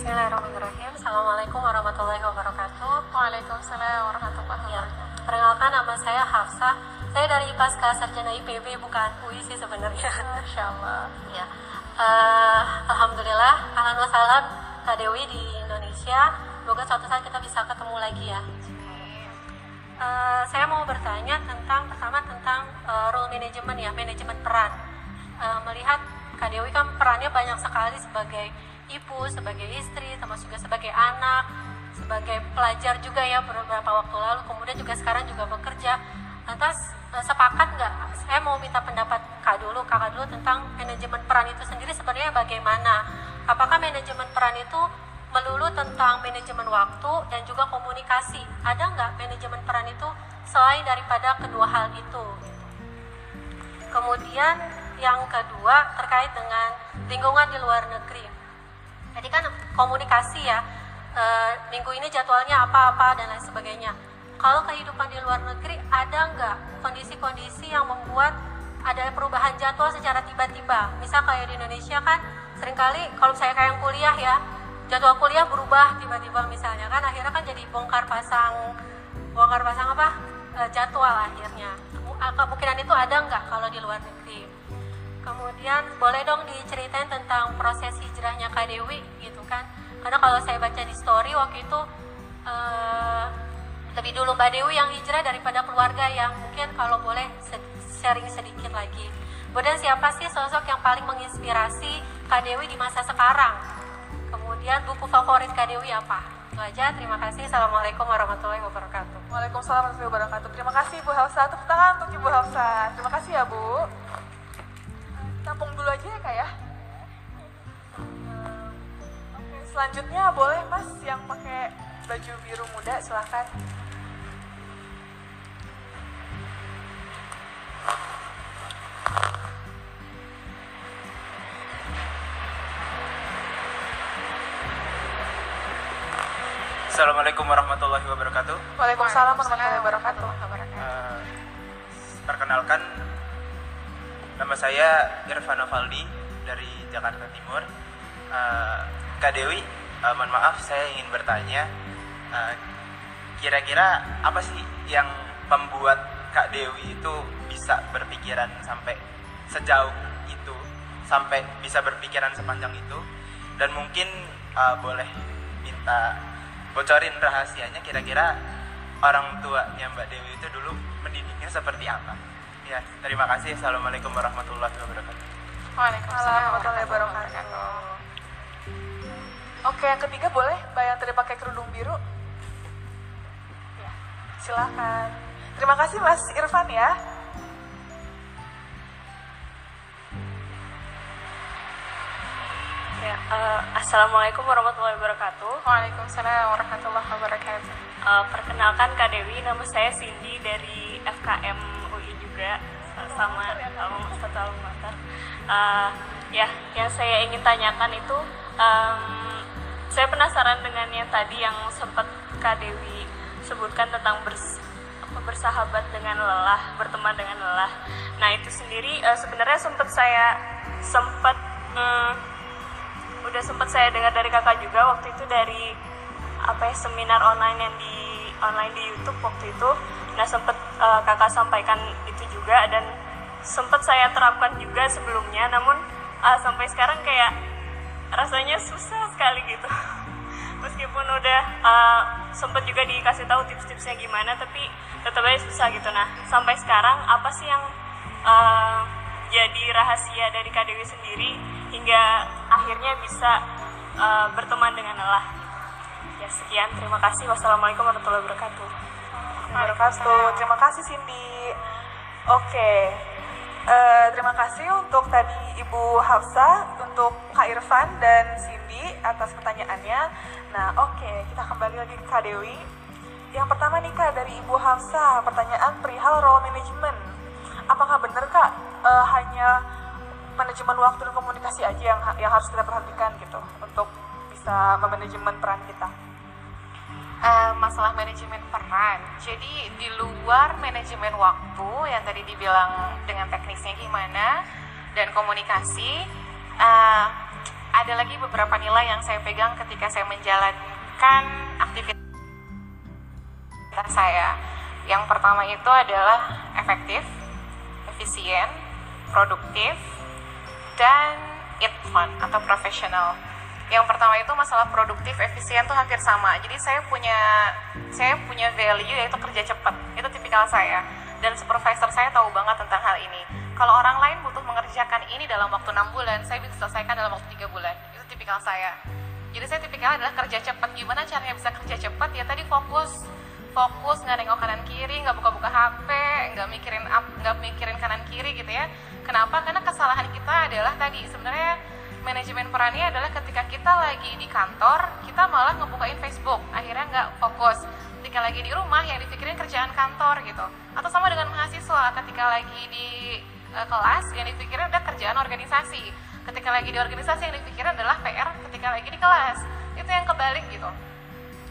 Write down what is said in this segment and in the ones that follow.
Bismillahirrahmanirrahim. Assalamualaikum warahmatullahi wabarakatuh. Waalaikumsalam warahmatullahi wabarakatuh. perkenalkan nama saya Hafsah. Saya dari Pasca Sarjana IPB, bukan UI sih sebenarnya. Masya Allah. ya. Eh, Alhamdulillah, ahlan wa sahlan Kak Dewi di Indonesia. Semoga suatu saat kita bisa ketemu lagi ya. Eh, saya mau bertanya tentang pertama tentang eh, role management ya, manajemen peran. Eh, melihat Kak Dewi kan perannya banyak sekali sebagai ibu, sebagai istri, termasuk juga sebagai anak, sebagai pelajar juga ya beberapa waktu lalu, kemudian juga sekarang juga bekerja. Lantas eh, sepakat nggak? Saya mau minta pendapat Kak dulu, Kakak dulu tentang manajemen peran itu sendiri sebenarnya bagaimana? Apakah manajemen peran itu melulu tentang manajemen waktu dan juga komunikasi. Ada nggak manajemen peran itu selain daripada kedua hal itu? Kemudian yang kedua terkait dengan lingkungan di luar negeri. Tadi kan komunikasi ya, e, minggu ini jadwalnya apa-apa dan lain sebagainya. Kalau kehidupan di luar negeri ada nggak kondisi-kondisi yang membuat ada perubahan jadwal secara tiba-tiba? Misal kayak di Indonesia kan sering kali kalau saya kayak yang kuliah ya, jadwal kuliah berubah tiba-tiba misalnya kan akhirnya kan jadi bongkar pasang bongkar pasang apa e, jadwal akhirnya ah, kemungkinan itu ada nggak kalau di luar negeri kemudian boleh dong diceritain tentang proses hijrahnya Kak Dewi gitu kan karena kalau saya baca di story waktu itu eh, lebih dulu Mbak Dewi yang hijrah daripada keluarga yang mungkin kalau boleh sharing sedikit lagi kemudian siapa sih sosok yang paling menginspirasi Kak Dewi di masa sekarang kemudian buku favorit Kak Dewi apa itu aja terima kasih assalamualaikum warahmatullahi wabarakatuh Waalaikumsalam warahmatullahi wabarakatuh. Terima kasih Bu Hafsa. Tepuk tangan untuk Ibu Hafsa. Terima kasih ya Bu. Tampung dulu aja ya kak ya. Hmm, Oke, selanjutnya boleh Mas yang pakai baju biru muda silahkan. Assalamualaikum warahmatullahi wabarakatuh. Waalaikumsalam warahmatullahi wabarakatuh. Nama saya Irfan Valdi dari Jakarta Timur. Eh, Kak Dewi, eh, mohon maaf saya ingin bertanya, eh, kira-kira apa sih yang membuat Kak Dewi itu bisa berpikiran sampai sejauh itu, sampai bisa berpikiran sepanjang itu, dan mungkin eh, boleh minta bocorin rahasianya kira-kira orang tuanya Mbak Dewi itu dulu mendidiknya seperti apa? Ya, terima kasih. Assalamualaikum warahmatullahi wabarakatuh. Waalaikumsalam warahmatullahi wabarakatuh. Oke, yang ketiga boleh Mbak yang tadi pakai kerudung biru? Ya, silakan. Terima kasih Mas Irfan ya. Ya, eh, Assalamualaikum warahmatullahi wabarakatuh. Waalaikumsalam warahmatullahi wabarakatuh. Eh, perkenalkan Kak Dewi, nama saya Cindy dari FKM juga, sama alma satu alma mater. Eh, ya, yang saya ingin tanyakan itu, em, saya penasaran dengan yang tadi yang sempat Kak Dewi sebutkan tentang bers bersahabat dengan lelah, berteman dengan lelah. Nah itu sendiri eh, sebenarnya sempat saya sempat mm, udah sempat saya dengar dari kakak juga waktu itu dari apa ya seminar online yang di online di YouTube waktu itu nah sempat eh, kakak sampaikan itu juga dan sempat saya terapkan juga sebelumnya namun eh, sampai sekarang kayak rasanya susah sekali gitu meskipun udah eh, sempat juga dikasih tahu tips-tipsnya gimana tapi tetap aja susah gitu nah sampai sekarang apa sih yang eh, jadi rahasia dari Kak sendiri hingga akhirnya bisa eh, berteman dengan lelah. Ya sekian, terima kasih. Wassalamualaikum warahmatullahi wabarakatuh. Wabarakatuh. Terima kasih Cindy. Oke. Eh, terima kasih untuk tadi Ibu Hafsa, untuk Kak Irfan dan Cindy atas pertanyaannya. Nah, oke, kita kembali lagi ke Kak Dewi. Yang pertama nih Kak dari Ibu Hafsa, pertanyaan perihal role management. Apakah benar Kak eh, hanya manajemen waktu dan komunikasi aja yang yang harus kita perhatikan gitu untuk bisa memanajemen peran kita? Eh, masalah manajemen peran. Jadi di luar manajemen waktu yang tadi dibilang dengan teknisnya gimana dan komunikasi, uh, ada lagi beberapa nilai yang saya pegang ketika saya menjalankan aktivitas saya. Yang pertama itu adalah efektif, efisien, produktif, dan itfun atau profesional. Yang pertama itu masalah produktif, efisien tuh hampir sama. Jadi saya punya saya punya value yaitu kerja cepat. Itu tipikal saya. Dan supervisor saya tahu banget tentang hal ini. Kalau orang lain butuh mengerjakan ini dalam waktu 6 bulan, saya bisa selesaikan dalam waktu 3 bulan. Itu tipikal saya. Jadi saya tipikal adalah kerja cepat. Gimana caranya bisa kerja cepat? Ya tadi fokus fokus nggak nengok kanan kiri nggak buka-buka HP nggak mikirin nggak mikirin kanan kiri gitu ya kenapa karena kesalahan kita adalah tadi sebenarnya manajemen perannya adalah ketika kita lagi di kantor kita malah ngebukain Facebook. Akhirnya nggak fokus. Ketika lagi di rumah yang dipikirin kerjaan kantor gitu. Atau sama dengan mahasiswa ketika lagi di uh, kelas yang dipikirin adalah kerjaan organisasi. Ketika lagi di organisasi yang dipikirin adalah PR ketika lagi di kelas. Itu yang kebalik gitu.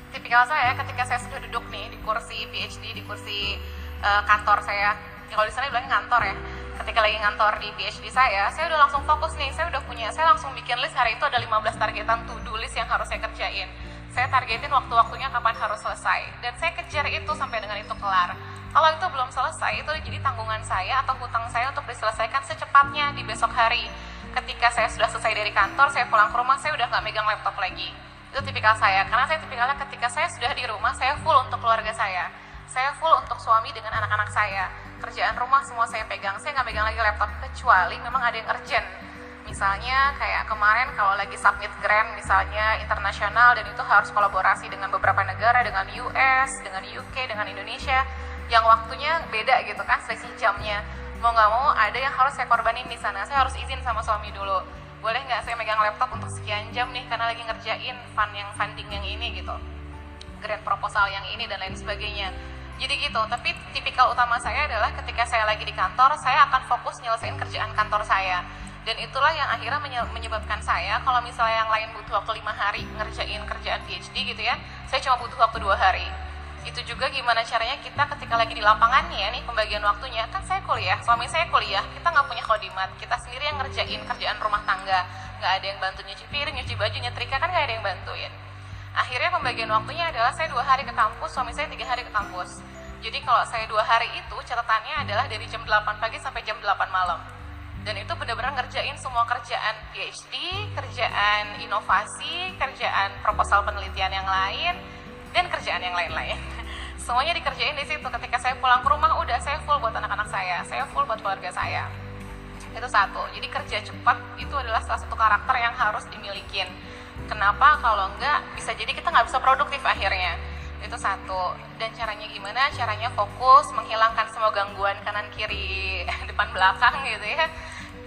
Tipikal saya ketika saya sudah duduk nih di kursi PhD di kursi uh, kantor saya. Kalau di sana bilangnya kantor ya ketika lagi ngantor di PhD saya, saya udah langsung fokus nih, saya udah punya, saya langsung bikin list hari itu ada 15 targetan to-do list yang harus saya kerjain. Saya targetin waktu-waktunya kapan harus selesai, dan saya kejar itu sampai dengan itu kelar. Kalau itu belum selesai, itu jadi tanggungan saya atau hutang saya untuk diselesaikan secepatnya di besok hari. Ketika saya sudah selesai dari kantor, saya pulang ke rumah, saya udah nggak megang laptop lagi. Itu tipikal saya, karena saya tipikalnya ketika saya sudah di rumah, saya full untuk keluarga saya. Saya full untuk suami dengan anak-anak saya kerjaan rumah semua saya pegang. Saya nggak pegang lagi laptop kecuali memang ada yang urgent. Misalnya kayak kemarin kalau lagi submit grant misalnya internasional dan itu harus kolaborasi dengan beberapa negara dengan US dengan UK dengan Indonesia yang waktunya beda gitu kan selisih jamnya. Mau nggak mau ada yang harus saya korbanin di sana. Saya harus izin sama suami dulu. Boleh nggak saya megang laptop untuk sekian jam nih karena lagi ngerjain fund yang funding yang ini gitu. Grant proposal yang ini dan lain sebagainya jadi gitu tapi tipikal utama saya adalah ketika saya lagi di kantor saya akan fokus nyelesain kerjaan kantor saya. Dan itulah yang akhirnya menyebabkan saya kalau misalnya yang lain butuh waktu lima hari ngerjain kerjaan PhD gitu ya saya cuma butuh waktu dua hari. Itu juga gimana caranya kita ketika lagi di lapangan nih ya nih pembagian waktunya kan saya kuliah suami saya kuliah kita nggak punya kodimat kita sendiri yang ngerjain kerjaan rumah tangga. Nggak ada yang bantu nyuci piring nyuci baju nyetrika kan nggak ada yang bantuin akhirnya pembagian waktunya adalah saya dua hari ke kampus suami saya tiga hari ke kampus jadi kalau saya dua hari itu catatannya adalah dari jam 8 pagi sampai jam 8 malam dan itu benar-benar ngerjain semua kerjaan PhD, kerjaan inovasi, kerjaan proposal penelitian yang lain, dan kerjaan yang lain-lain. Semuanya dikerjain di situ. Ketika saya pulang ke rumah, udah saya full buat anak-anak saya, saya full buat keluarga saya. Itu satu. Jadi kerja cepat itu adalah salah satu karakter yang harus dimilikin. Kenapa? Kalau enggak, bisa jadi kita nggak bisa produktif akhirnya? Itu satu. Dan caranya gimana? Caranya fokus menghilangkan semua gangguan kanan kiri depan belakang gitu ya.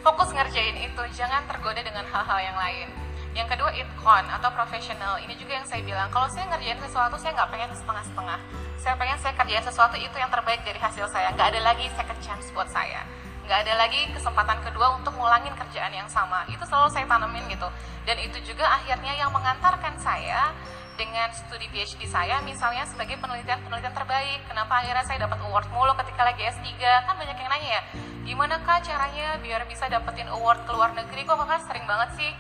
Fokus ngerjain itu jangan tergoda dengan hal-hal yang lain. Yang kedua itkon atau profesional ini juga yang saya bilang kalau saya ngerjain sesuatu saya nggak pengen setengah-setengah. Saya pengen saya kerjain sesuatu itu yang terbaik dari hasil saya. Nggak ada lagi second chance buat saya nggak ada lagi kesempatan kedua untuk ngulangin kerjaan yang sama. Itu selalu saya tanemin gitu. Dan itu juga akhirnya yang mengantarkan saya dengan studi PhD saya misalnya sebagai penelitian-penelitian terbaik. Kenapa akhirnya saya dapat award mulu ketika lagi S3 kan banyak yang nanya ya gimana kak caranya biar bisa dapetin award ke luar negeri? Kok kakak sering banget sih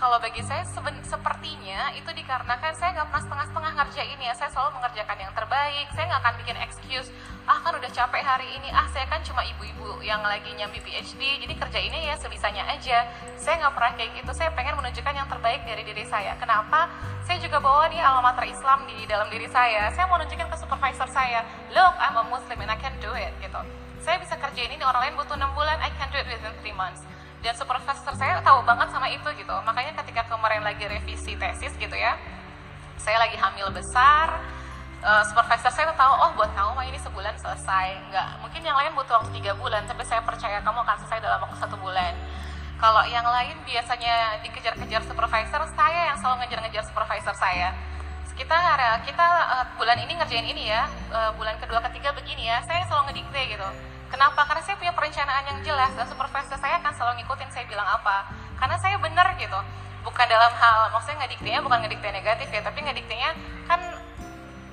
kalau bagi saya sepertinya itu dikarenakan saya nggak pernah setengah-setengah ngerjain ya. Saya selalu mengerjakan yang terbaik. Saya nggak akan bikin excuse ah kan udah capek hari ini. Ah saya kan cuma ibu-ibu yang lagi nyambi PhD jadi kerja ini ya sebisanya aja. Saya nggak pernah kayak gitu. Saya pengen menunjukkan yang terbaik dari diri saya. Kenapa? Saya juga bawa nih alamat Islam di dalam diri saya. Saya mau nunjukin ke supervisor saya look I'm a Muslim and I can do it gitu. Saya bisa kerjain ini orang lain butuh 6 bulan I can do it within 3 months dan supervisor saya tahu banget sama itu gitu. Makanya ketika kemarin lagi revisi tesis gitu ya saya lagi hamil besar uh, supervisor saya tahu oh buat kamu mah ini sebulan selesai. Nggak mungkin yang lain butuh waktu tiga bulan tapi saya percaya kamu akan selesai dalam waktu satu bulan. Kalau yang lain biasanya dikejar-kejar supervisor saya yang selalu ngejar-ngejar supervisor saya. Kita kita uh, bulan ini ngerjain ini ya uh, bulan kedua ketiga begini ya saya selalu ngedikte gitu Kenapa? Karena saya punya perencanaan yang jelas dan supervisor saya akan selalu ngikutin saya bilang apa. Karena saya benar gitu. Bukan dalam hal, maksudnya ngediktenya bukan ngedikte negatif ya, tapi ngediktenya kan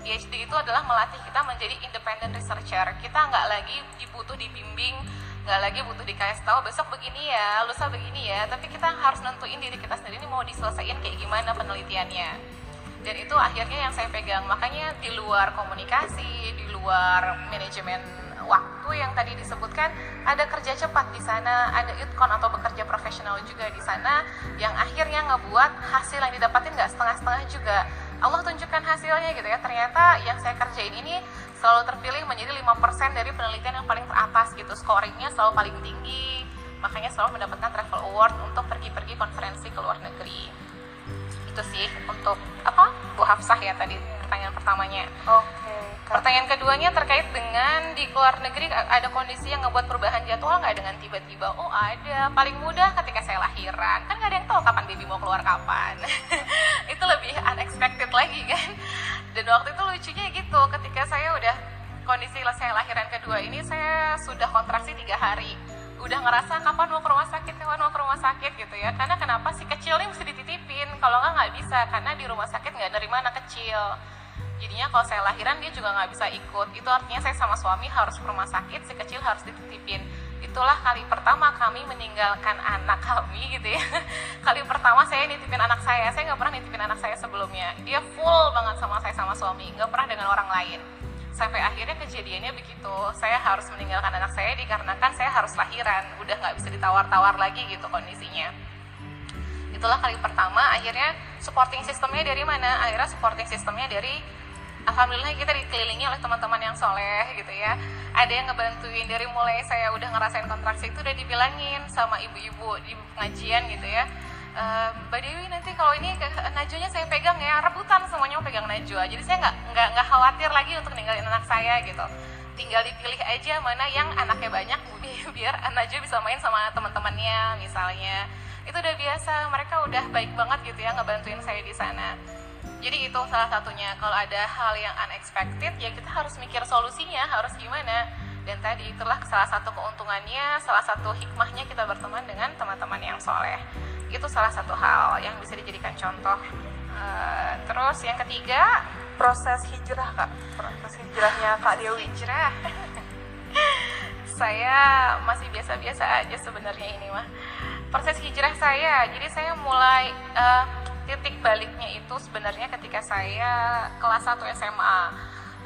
PhD itu adalah melatih kita menjadi independent researcher. Kita nggak lagi dibutuh dibimbing nggak lagi butuh dikasih tahu besok begini ya lusa begini ya tapi kita harus nentuin diri kita sendiri ini mau diselesaikan kayak gimana penelitiannya dan itu akhirnya yang saya pegang makanya di luar komunikasi di luar manajemen waktu yang tadi disebutkan ada kerja cepat di sana ada itkon atau bekerja profesional juga di sana yang akhirnya ngebuat hasil yang didapatin nggak setengah-setengah juga. Allah tunjukkan hasilnya gitu ya. Ternyata yang saya kerjain ini selalu terpilih menjadi 5% dari penelitian yang paling teratas gitu. Scoringnya selalu paling tinggi. Makanya selalu mendapatkan travel award untuk pergi-pergi konferensi ke luar negeri. Itu sih untuk apa Bu Hafsah ya tadi pertanyaan pertamanya. Oke, Kak. Pertanyaan keduanya terkait dengan di luar negeri ada kondisi yang ngebuat perubahan jadwal nggak dengan tiba-tiba? Oh ada, paling mudah ketika saya lahiran. Kan nggak ada yang tahu kapan baby mau keluar kapan. itu lebih unexpected lagi kan. Dan waktu itu lucunya gitu, ketika saya udah kondisi saya lahiran kedua ini saya sudah kontraksi tiga hari. Udah ngerasa kapan mau ke rumah sakit, kapan mau ke rumah sakit gitu ya. Karena kenapa si kecil ini mesti dititipin, kalau nggak nggak bisa karena di rumah sakit nggak nerima anak kecil jadinya kalau saya lahiran dia juga nggak bisa ikut. Itu artinya saya sama suami harus ke rumah sakit si kecil harus dititipin. Itulah kali pertama kami meninggalkan anak kami gitu ya. Kali pertama saya nitipin anak saya. Saya nggak pernah nitipin anak saya sebelumnya. Dia full banget sama saya sama suami. Nggak pernah dengan orang lain. Sampai akhirnya kejadiannya begitu. Saya harus meninggalkan anak saya dikarenakan saya harus lahiran. Udah nggak bisa ditawar-tawar lagi gitu kondisinya. Itulah kali pertama. Akhirnya supporting sistemnya dari mana? Akhirnya supporting sistemnya dari Alhamdulillah kita dikelilingi oleh teman-teman yang soleh gitu ya. Ada yang ngebantuin dari mulai saya udah ngerasain kontraksi itu udah dibilangin sama ibu-ibu di pengajian gitu ya. Ehm, Mbak Dewi nanti kalau ini najunya saya pegang ya rebutan semuanya pegang najwa jadi saya nggak nggak nggak khawatir lagi untuk ninggalin anak saya gitu. Tinggal dipilih aja mana yang anaknya banyak biar najwa bisa main sama teman-temannya misalnya. Itu udah biasa mereka udah baik banget gitu ya ngebantuin saya di sana jadi itu salah satunya kalau ada hal yang unexpected ya kita harus mikir solusinya harus gimana. Dan tadi itulah salah satu keuntungannya salah satu hikmahnya kita berteman dengan teman-teman yang soleh. Itu salah satu hal yang bisa dijadikan contoh. Uh, terus yang ketiga proses hijrah kak. Proses hijrahnya kak Dewi. hijrah. Saya masih biasa-biasa aja sebenarnya ini mah. Proses hijrah saya jadi saya mulai uh, titik baliknya itu sebenarnya ketika saya kelas 1 SMA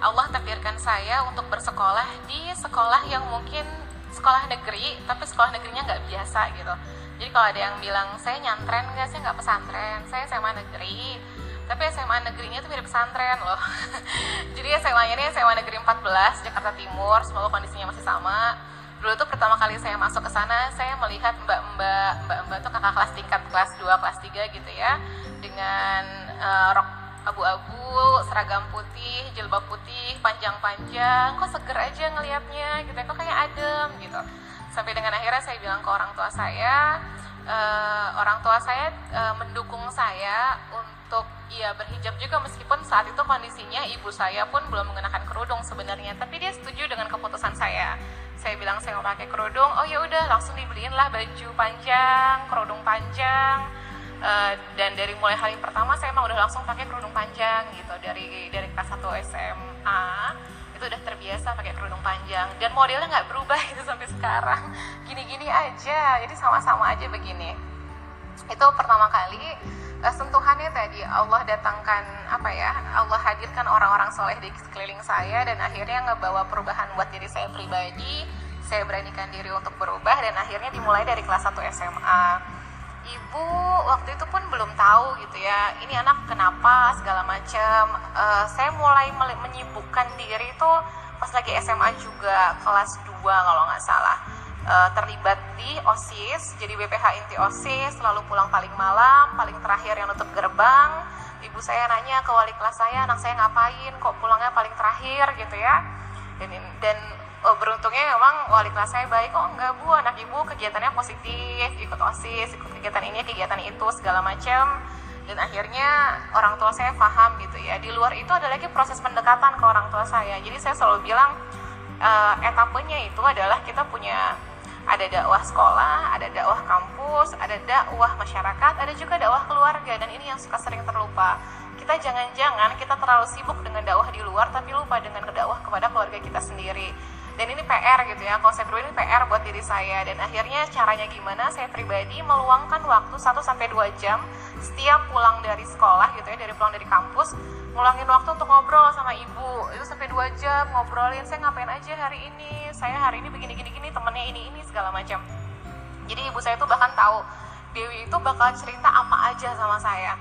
Allah takdirkan saya untuk bersekolah di sekolah yang mungkin sekolah negeri tapi sekolah negerinya nggak biasa gitu. Jadi kalau ada yang bilang saya nyantren nggak? Saya nggak pesantren. Saya SMA negeri. Tapi SMA negerinya itu mirip pesantren loh. Jadi SMA ini SMA negeri 14 Jakarta Timur. Semoga kondisinya masih sama dulu tuh pertama kali saya masuk ke sana saya melihat mbak-mbak mbak-mbak tuh kakak kelas tingkat kelas 2 kelas 3 gitu ya. Dengan uh, rok abu-abu seragam putih jilbab putih panjang-panjang kok seger aja ngelihatnya gitu ya, kok kayak adem gitu. Sampai dengan akhirnya saya bilang ke orang tua saya uh, orang tua saya uh, mendukung saya untuk ya berhijab juga meskipun saat itu kondisinya ibu saya pun belum mengenakan kerudung sebenarnya. Tapi dia setuju dengan keputusan saya. Saya bilang saya mau pakai kerudung oh ya udah langsung dibeliin lah baju panjang kerudung panjang. Uh, dan dari mulai hari pertama saya emang udah langsung pakai kerudung panjang gitu dari dari kelas 1 SMA itu udah terbiasa pakai kerudung panjang. Dan modelnya nggak berubah gitu sampai sekarang. Gini-gini aja. Jadi sama-sama aja begini. Itu pertama kali uh, sentuhannya tadi. Allah datangkan apa ya Allah hadirkan orang-orang soleh di sekeliling saya dan akhirnya ngebawa perubahan buat diri saya pribadi. Saya beranikan diri untuk berubah dan akhirnya dimulai dari kelas 1 SMA ibu waktu itu pun belum tahu gitu ya ini anak kenapa segala macam uh, saya mulai menyibukkan diri itu pas lagi SMA juga kelas 2 kalau nggak salah uh, terlibat di OSIS, jadi BPH inti OSIS, selalu pulang paling malam, paling terakhir yang nutup gerbang. Ibu saya nanya ke wali kelas saya, anak saya ngapain, kok pulangnya paling terakhir gitu ya. Dan, dan oh, beruntungnya memang wali kelas saya baik, oh enggak bu, anak ibu kegiatannya positif, ikut OSIS, ikut kegiatan ini, kegiatan itu, segala macam. Dan akhirnya orang tua saya paham gitu ya. Di luar itu ada lagi proses pendekatan ke orang tua saya. Jadi saya selalu bilang, uh, etapenya itu adalah kita punya ada dakwah sekolah, ada dakwah kampus, ada dakwah masyarakat, ada juga dakwah keluarga dan ini yang suka sering terlupa. Kita jangan-jangan kita terlalu sibuk dengan dakwah di luar tapi lupa dengan dakwah kepada keluarga kita sendiri. Dan ini PR gitu ya kalau saya ini PR buat diri saya. Dan akhirnya caranya gimana? Saya pribadi meluangkan waktu 1 sampai 2 jam setiap pulang dari sekolah gitu ya dari pulang dari kampus ngulangin waktu untuk ngobrol sama ibu. Itu sampai 2 jam ngobrolin saya ngapain aja hari ini? Saya hari ini begini gini gini temennya ini ini segala macam. Jadi ibu saya tuh bahkan tahu Dewi itu bakal cerita apa aja sama saya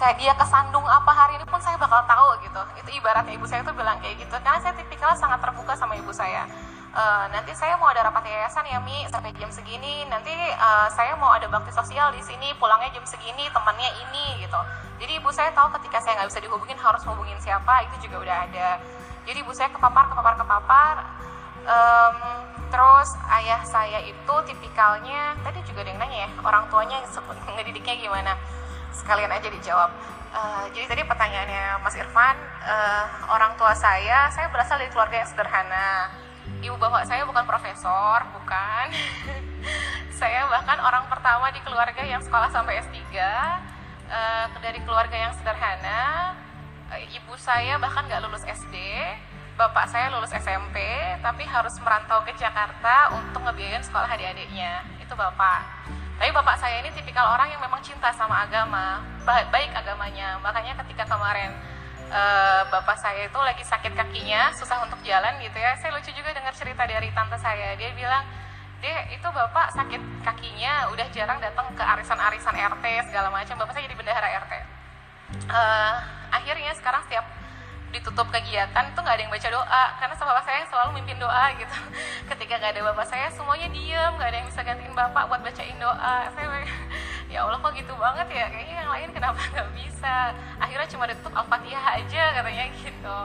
saya dia kesandung apa hari ini pun saya bakal tahu gitu. Itu ibaratnya ibu saya tuh bilang kayak gitu. Karena saya tipikal sangat terbuka sama ibu saya. E, nanti saya mau ada rapat yayasan ya mi. Sampai jam segini. Nanti uh, saya mau ada bakti sosial di sini. Pulangnya jam segini temannya ini gitu. Jadi ibu saya tahu ketika saya nggak bisa dihubungin harus hubungin siapa itu juga udah ada. Jadi ibu saya kepapar kepapar kepapar. Um, terus ayah saya itu tipikalnya tadi juga ada yang nanya ya orang tuanya ngedidiknya gimana sekalian aja dijawab. Uh, jadi tadi pertanyaannya Mas Irfan, uh, orang tua saya, saya berasal dari keluarga yang sederhana. Ibu bapak saya bukan profesor, bukan. saya bahkan orang pertama di keluarga yang sekolah sampai S3, uh, eh, dari keluarga yang sederhana. Uh, ibu saya bahkan nggak lulus SD, bapak saya lulus SMP, tapi harus merantau ke Jakarta untuk ngebiayain sekolah adik-adiknya. Itu bapak tapi bapak saya ini tipikal orang yang memang cinta sama agama, baik agamanya. Makanya ketika kemarin uh, bapak saya itu lagi sakit kakinya, susah untuk jalan gitu ya. Saya lucu juga dengar cerita dari tante saya. Dia bilang, "Dek, itu bapak sakit kakinya udah jarang datang ke arisan-arisan RT segala macam. Bapak saya jadi bendahara RT." Uh, eh, akhirnya sekarang setiap ditutup kegiatan itu nggak ada yang baca doa. Karena sama bapak saya selalu mimpin doa gitu. Ketika nggak ada bapak saya semuanya diem. Nggak ada yang bisa gantiin bapak buat bacain doa. Saya ya Allah kok gitu banget ya? Kayaknya yang lain kenapa nggak bisa? Akhirnya cuma ditutup al-fatihah aja katanya gitu.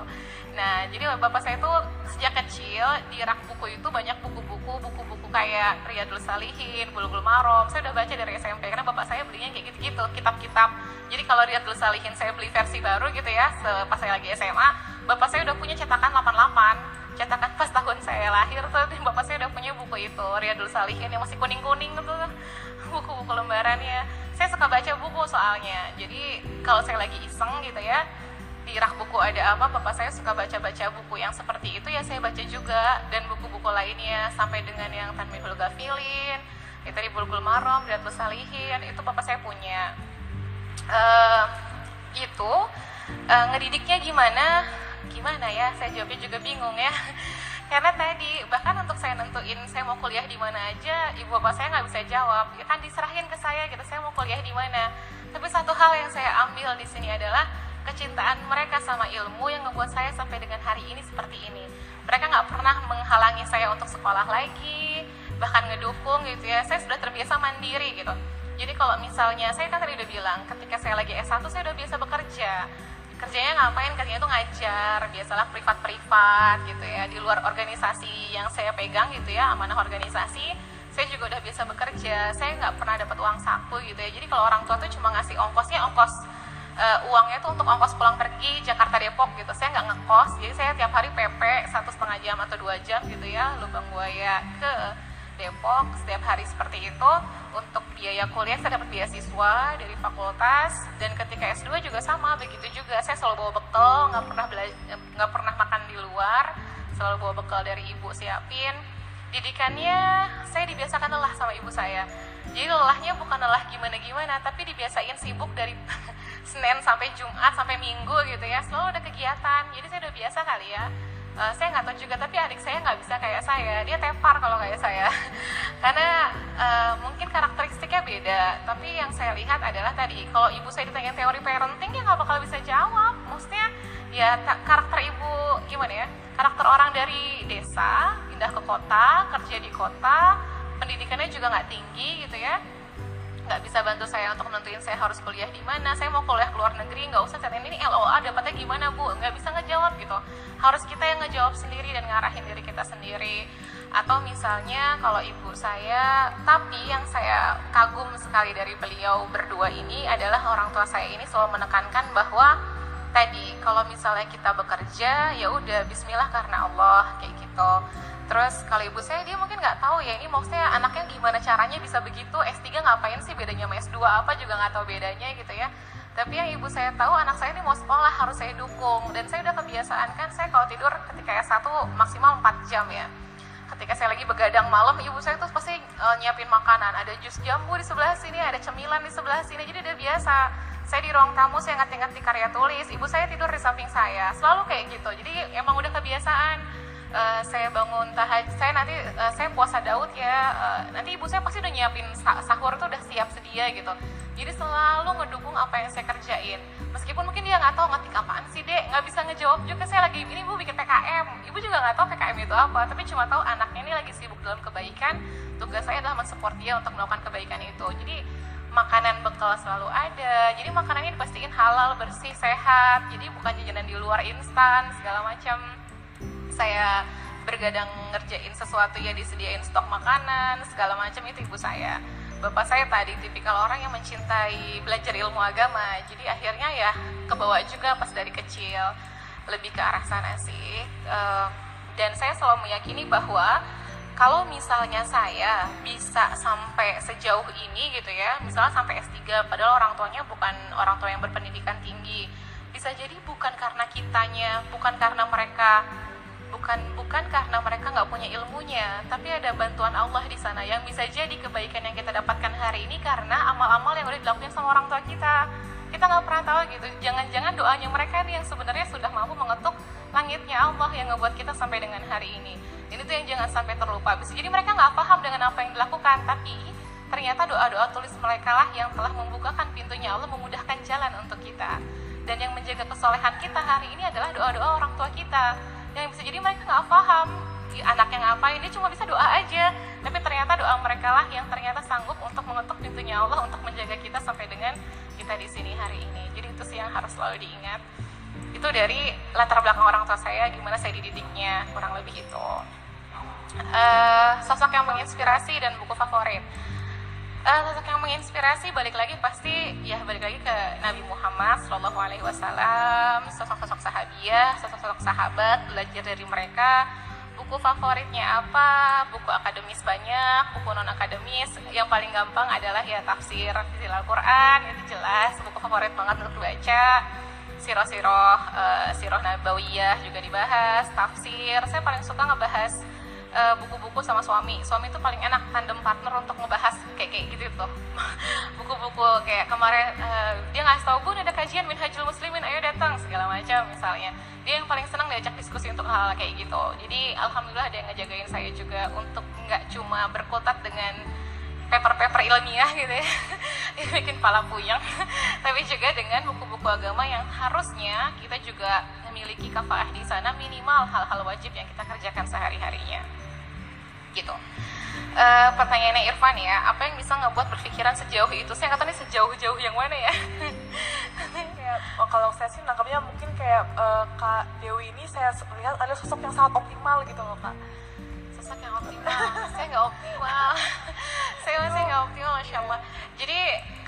Nah jadi bapak saya tuh sejak kecil di rak buku itu banyak buku-buku buku-buku kayak Riyadul Salihin, Bulugul Marom saya udah baca dari SMP karena bapak saya belinya kayak gitu-gitu kitab-kitab. Jadi kalau Riyadul Salihin saya beli versi baru gitu ya pas saya lagi SMA bapak saya udah punya cetakan 88 cetakan pas tahun saya lahir tuh bapak saya udah punya buku itu Riyadul Salihin yang masih kuning-kuning gitu. Buku-buku lembarannya saya suka baca buku soalnya. Jadi kalau saya lagi iseng gitu ya di rak buku ada apa bapak saya suka baca-baca buku yang seperti itu ya saya baca juga. Dan buku-buku lainnya sampai dengan yang Tanmihul Gafilin itu di Bulgul Marom, Riyadul Salihin itu bapak saya punya. Uh, itu uh, ngedidiknya gimana gimana ya? Saya jawabnya juga bingung ya. Karena tadi bahkan untuk saya nentuin saya mau kuliah di mana aja ibu bapak saya nggak bisa jawab. Ya kan diserahin ke saya gitu saya mau kuliah di mana. Tapi satu hal yang saya ambil di sini adalah kecintaan mereka sama ilmu yang membuat saya sampai dengan hari ini seperti ini. Mereka nggak pernah menghalangi saya untuk sekolah lagi bahkan ngedukung gitu ya. Saya sudah terbiasa mandiri gitu. Jadi kalau misalnya saya kan tadi udah bilang ketika saya lagi S1 saya udah biasa bekerja kerjanya ngapain? Kerjanya tuh ngajar biasalah privat-privat gitu ya. Di luar organisasi yang saya pegang gitu ya amanah organisasi saya juga udah biasa bekerja. Saya nggak pernah dapat uang saku gitu ya. Jadi kalau orang tua tuh cuma ngasih ongkosnya ongkos uh, uangnya tuh untuk ongkos pulang pergi Jakarta Depok gitu. Saya nggak ngekos jadi saya tiap hari PP satu setengah jam atau dua jam gitu ya lubang buaya ke Depok setiap hari seperti itu untuk biaya kuliah saya dapat beasiswa dari fakultas dan ketika S2 juga sama begitu juga. Saya selalu bawa bekal nggak pernah nggak pernah makan di luar selalu bawa bekal dari ibu siapin. Didikannya saya dibiasakan lelah sama ibu saya. Jadi lelahnya bukan lelah gimana-gimana tapi dibiasain sibuk dari Senin sampai Jumat sampai Minggu gitu ya. Selalu ada kegiatan. Jadi saya udah biasa kali ya uh, saya nggak tahu juga tapi adik saya nggak bisa kayak saya. Dia tepar kalau kayak saya. Karena uh, mungkin karakteristiknya beda. Tapi yang saya lihat adalah tadi kalau ibu saya ditanya teori parenting ya nggak bakal bisa jawab. Maksudnya ya karakter ibu gimana ya karakter orang dari desa pindah ke kota kerja di kota pendidikannya juga nggak tinggi gitu ya nggak bisa bantu saya untuk nentuin saya harus kuliah di mana saya mau kuliah ke luar negeri nggak usah catain ini LOA dapatnya gimana bu? Nggak bisa ngejawab gitu. Harus kita yang ngejawab sendiri dan ngarahin diri kita sendiri. Atau misalnya kalau ibu saya tapi yang saya kagum sekali dari beliau berdua ini adalah orang tua saya ini selalu menekankan bahwa tadi kalau misalnya kita bekerja ya udah Bismillah karena Allah kayak gitu Terus kalau ibu saya dia mungkin nggak tahu ya ini maksudnya anaknya gimana caranya bisa begitu? S3 ngapain sih bedanya sama S2 apa juga nggak tahu bedanya gitu ya. Tapi yang ibu saya tahu anak saya ini mau sekolah harus saya dukung. Dan saya udah kebiasaan kan saya kalau tidur ketika S1 maksimal 4 jam ya. ketika saya lagi begadang malam ibu saya tuh pasti uh, nyiapin makanan. Ada jus jambu di sebelah sini ada cemilan di sebelah sini jadi udah biasa. Saya di ruang tamu saya ngerti-ngerti karya tulis. Ibu saya tidur di samping saya. Selalu kayak gitu. Jadi emang udah kebiasaan Uh, saya bangun tahaj saya nanti uh, saya puasa Daud ya uh, nanti ibu saya pasti udah nyiapin sahur tuh udah siap sedia gitu. Jadi selalu ngedukung apa yang saya kerjain. Meskipun mungkin dia nggak tahu ngetik apaan sih dek. Nggak bisa ngejawab juga saya lagi ini ibu bikin PKM ibu juga nggak tahu PKM itu apa tapi cuma tahu anaknya ini lagi sibuk dalam kebaikan. Tugas saya adalah mensupport dia untuk melakukan kebaikan itu. Jadi makanan bekal selalu ada. Jadi makanannya dipastiin halal bersih sehat. Jadi bukan jajanan di luar instan segala macam saya bergadang ngerjain sesuatu ya disediain stok makanan segala macam itu ibu saya. Bapak saya tadi tipikal orang yang mencintai belajar ilmu agama. Jadi akhirnya ya kebawa juga pas dari kecil. Lebih ke arah sana sih. Uh, dan saya selalu meyakini bahwa kalau misalnya saya bisa sampai sejauh ini gitu ya misalnya sampai S3 padahal orang tuanya bukan orang tua yang berpendidikan tinggi. Bisa jadi bukan karena kitanya bukan karena mereka bukan bukan karena mereka nggak punya ilmunya tapi ada bantuan Allah di sana yang bisa jadi kebaikan yang kita dapatkan hari ini karena amal-amal yang udah dilakukan sama orang tua kita. Kita nggak pernah tahu gitu. Jangan-jangan doanya mereka nih yang sebenarnya sudah mampu mengetuk langitnya Allah yang ngebuat kita sampai dengan hari ini. Ini tuh yang jangan sampai terlupa. Bisa jadi mereka nggak paham dengan apa yang dilakukan tapi ternyata doa-doa tulis mereka lah yang telah membukakan pintunya Allah memudahkan jalan untuk kita. Dan yang menjaga kesolehan kita hari ini adalah doa-doa orang tua kita yang bisa jadi mereka nggak paham. Anak yang ngapain dia cuma bisa doa aja. Tapi ternyata doa mereka lah yang ternyata sanggup untuk mengetuk pintunya Allah untuk menjaga kita sampai dengan kita di sini hari ini. Jadi itu sih yang harus selalu diingat. Itu dari latar belakang orang tua saya gimana saya dididiknya kurang lebih itu. Uh, sosok yang menginspirasi dan buku favorit uh, sosok yang menginspirasi balik lagi pasti ya balik lagi ke Nabi Muhammad Shallallahu Alaihi Wasallam. Sosok-sosok sahabiah sosok-sosok sahabat belajar dari mereka. Buku favoritnya apa? Buku akademis banyak buku non akademis yang paling gampang adalah ya tafsir tafsir Al-Quran. Itu jelas buku favorit banget untuk dibaca. Siroh-siroh uh, siroh nabawiyah juga dibahas. Tafsir saya paling suka ngebahas Eh, buku-buku uh, sama suami. Suami itu paling enak tandem partner untuk ngebahas kayak kayak gitu tuh buku-buku kayak kemarin uh, dia ngasih tau gue ada kajian minhajul muslimin ayo datang segala macam misalnya. Dia yang paling senang diajak diskusi untuk hal, hal kayak gitu. Jadi alhamdulillah ada yang ngejagain saya juga untuk nggak cuma berkutat dengan paper-paper ilmiah gitu ya. Yang bikin pala puyeng. Tapi juga dengan buku-buku agama yang harusnya kita juga memiliki kafaah di sana minimal hal-hal wajib yang kita kerjakan sehari-harinya gitu. Uh, pertanyaannya Irfan ya apa yang bisa ngebuat berpikiran sejauh itu? Saya tahu nih sejauh-jauh yang mana ya. Kayak oh, kalau saya sih nangkapnya mungkin kayak uh, kak Dewi ini saya lihat ada sosok yang sangat optimal gitu loh kak sosok yang optimal. Saya nggak optimal. Saya masih nggak optimal masya Allah. Jadi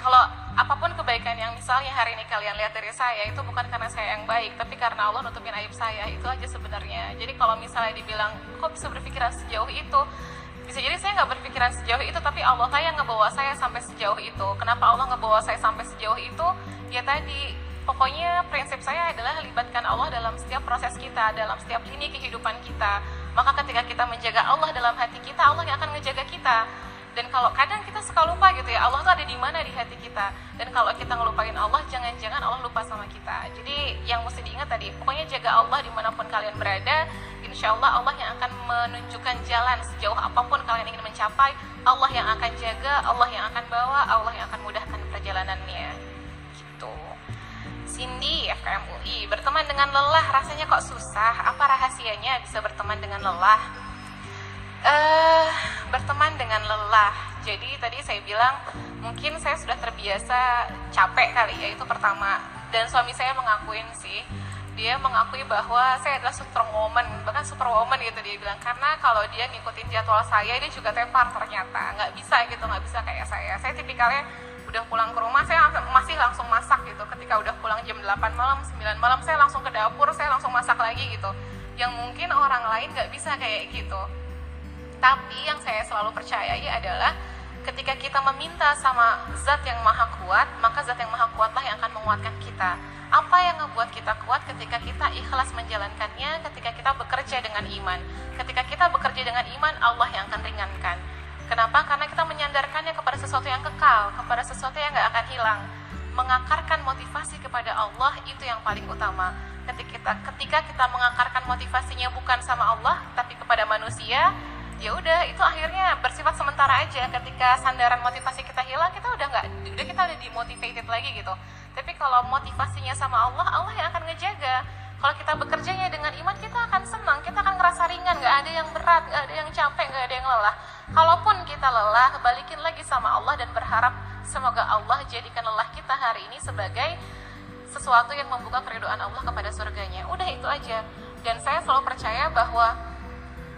kalau apa pun kebaikan yang misalnya hari ini kalian lihat dari saya itu bukan karena saya yang baik tapi karena Allah nutupin aib saya. Itu aja sebenarnya. Jadi kalau misalnya dibilang kok bisa berpikiran sejauh itu? Bisa jadi saya nggak berpikiran sejauh itu tapi Allah lah yang ngebawa saya sampai sejauh itu. Kenapa Allah ngebawa saya sampai sejauh itu? Ya tadi. Pokoknya prinsip saya adalah libatkan Allah dalam setiap proses kita dalam setiap lini kehidupan kita maka ketika kita menjaga Allah dalam hati kita Allah yang akan ngejaga kita. Dan kalau kadang kita suka lupa gitu ya Allah tuh ada di mana di hati kita. Dan kalau kita ngelupain Allah jangan-jangan Allah lupa sama kita. Jadi yang mesti diingat tadi pokoknya jaga Allah di mana pun kalian berada. Insya Allah Allah yang akan menunjukkan jalan sejauh apa pun kalian ingin mencapai. Allah yang akan jaga Allah yang akan bawa Allah yang akan mudahkan perjalanannya Cindy FKM UI berteman dengan lelah rasanya kok susah? Apa rahasianya bisa berteman dengan lelah? Uh, berteman dengan lelah. Jadi tadi saya bilang mungkin saya sudah terbiasa capek kali ya itu pertama. Dan suami saya mengakuin sih dia mengakui bahwa saya adalah superwoman bahkan superwoman gitu dia bilang. Karena kalau dia ngikutin jadwal saya dia juga tepar ternyata. Nggak bisa gitu nggak bisa kayak saya. Saya tipikalnya udah pulang ke rumah saya masih langsung masak gitu ketika udah pulang jam 8 malam 9 malam saya langsung ke dapur saya langsung masak lagi gitu yang mungkin orang lain nggak bisa kayak gitu tapi yang saya selalu percayai adalah ketika kita meminta sama zat yang maha kuat, maka zat yang maha kuatlah yang akan menguatkan kita. Apa yang ngebuat kita kuat ketika kita ikhlas menjalankannya, ketika kita bekerja dengan iman. Ketika kita bekerja dengan iman, Allah yang akan ringankan. Kenapa? Karena kita menyandarkannya kepada sesuatu yang kekal, kepada sesuatu yang gak akan hilang. Mengakarkan motivasi kepada Allah itu yang paling utama. Ketika kita, ketika kita mengakarkan motivasinya bukan sama Allah, tapi kepada manusia, ya udah itu akhirnya bersifat sementara aja ketika sandaran motivasi kita hilang kita udah nggak udah kita udah dimotivated lagi gitu tapi kalau motivasinya sama Allah Allah yang akan ngejaga kalau kita bekerjanya dengan iman kita akan senang kita akan ngerasa ringan nggak ada yang berat nggak ada yang capek nggak ada yang lelah kalaupun kita lelah balikin lagi sama Allah dan berharap semoga Allah jadikan lelah kita hari ini sebagai sesuatu yang membuka keriduan Allah kepada surganya udah itu aja dan saya selalu percaya bahwa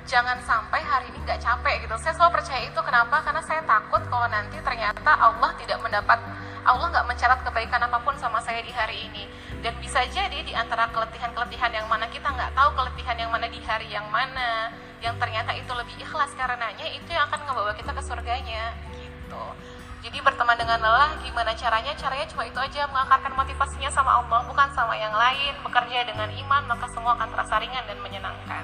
jangan sampai hari ini nggak capek gitu. Saya selalu percaya itu kenapa? Karena saya takut kalau nanti ternyata Allah tidak mendapat Allah nggak mencatat kebaikan apa pun sama saya di hari ini. Dan bisa jadi di antara keletihan-keletihan yang mana kita nggak tahu keletihan yang mana di hari yang mana, yang ternyata itu lebih ikhlas karenanya itu yang akan membawa kita ke surganya gitu. Jadi berteman dengan lelah gimana caranya? Caranya cuma itu aja mengakarkan motivasinya sama Allah bukan sama yang lain. Bekerja dengan iman maka semua akan terasa ringan dan menyenangkan.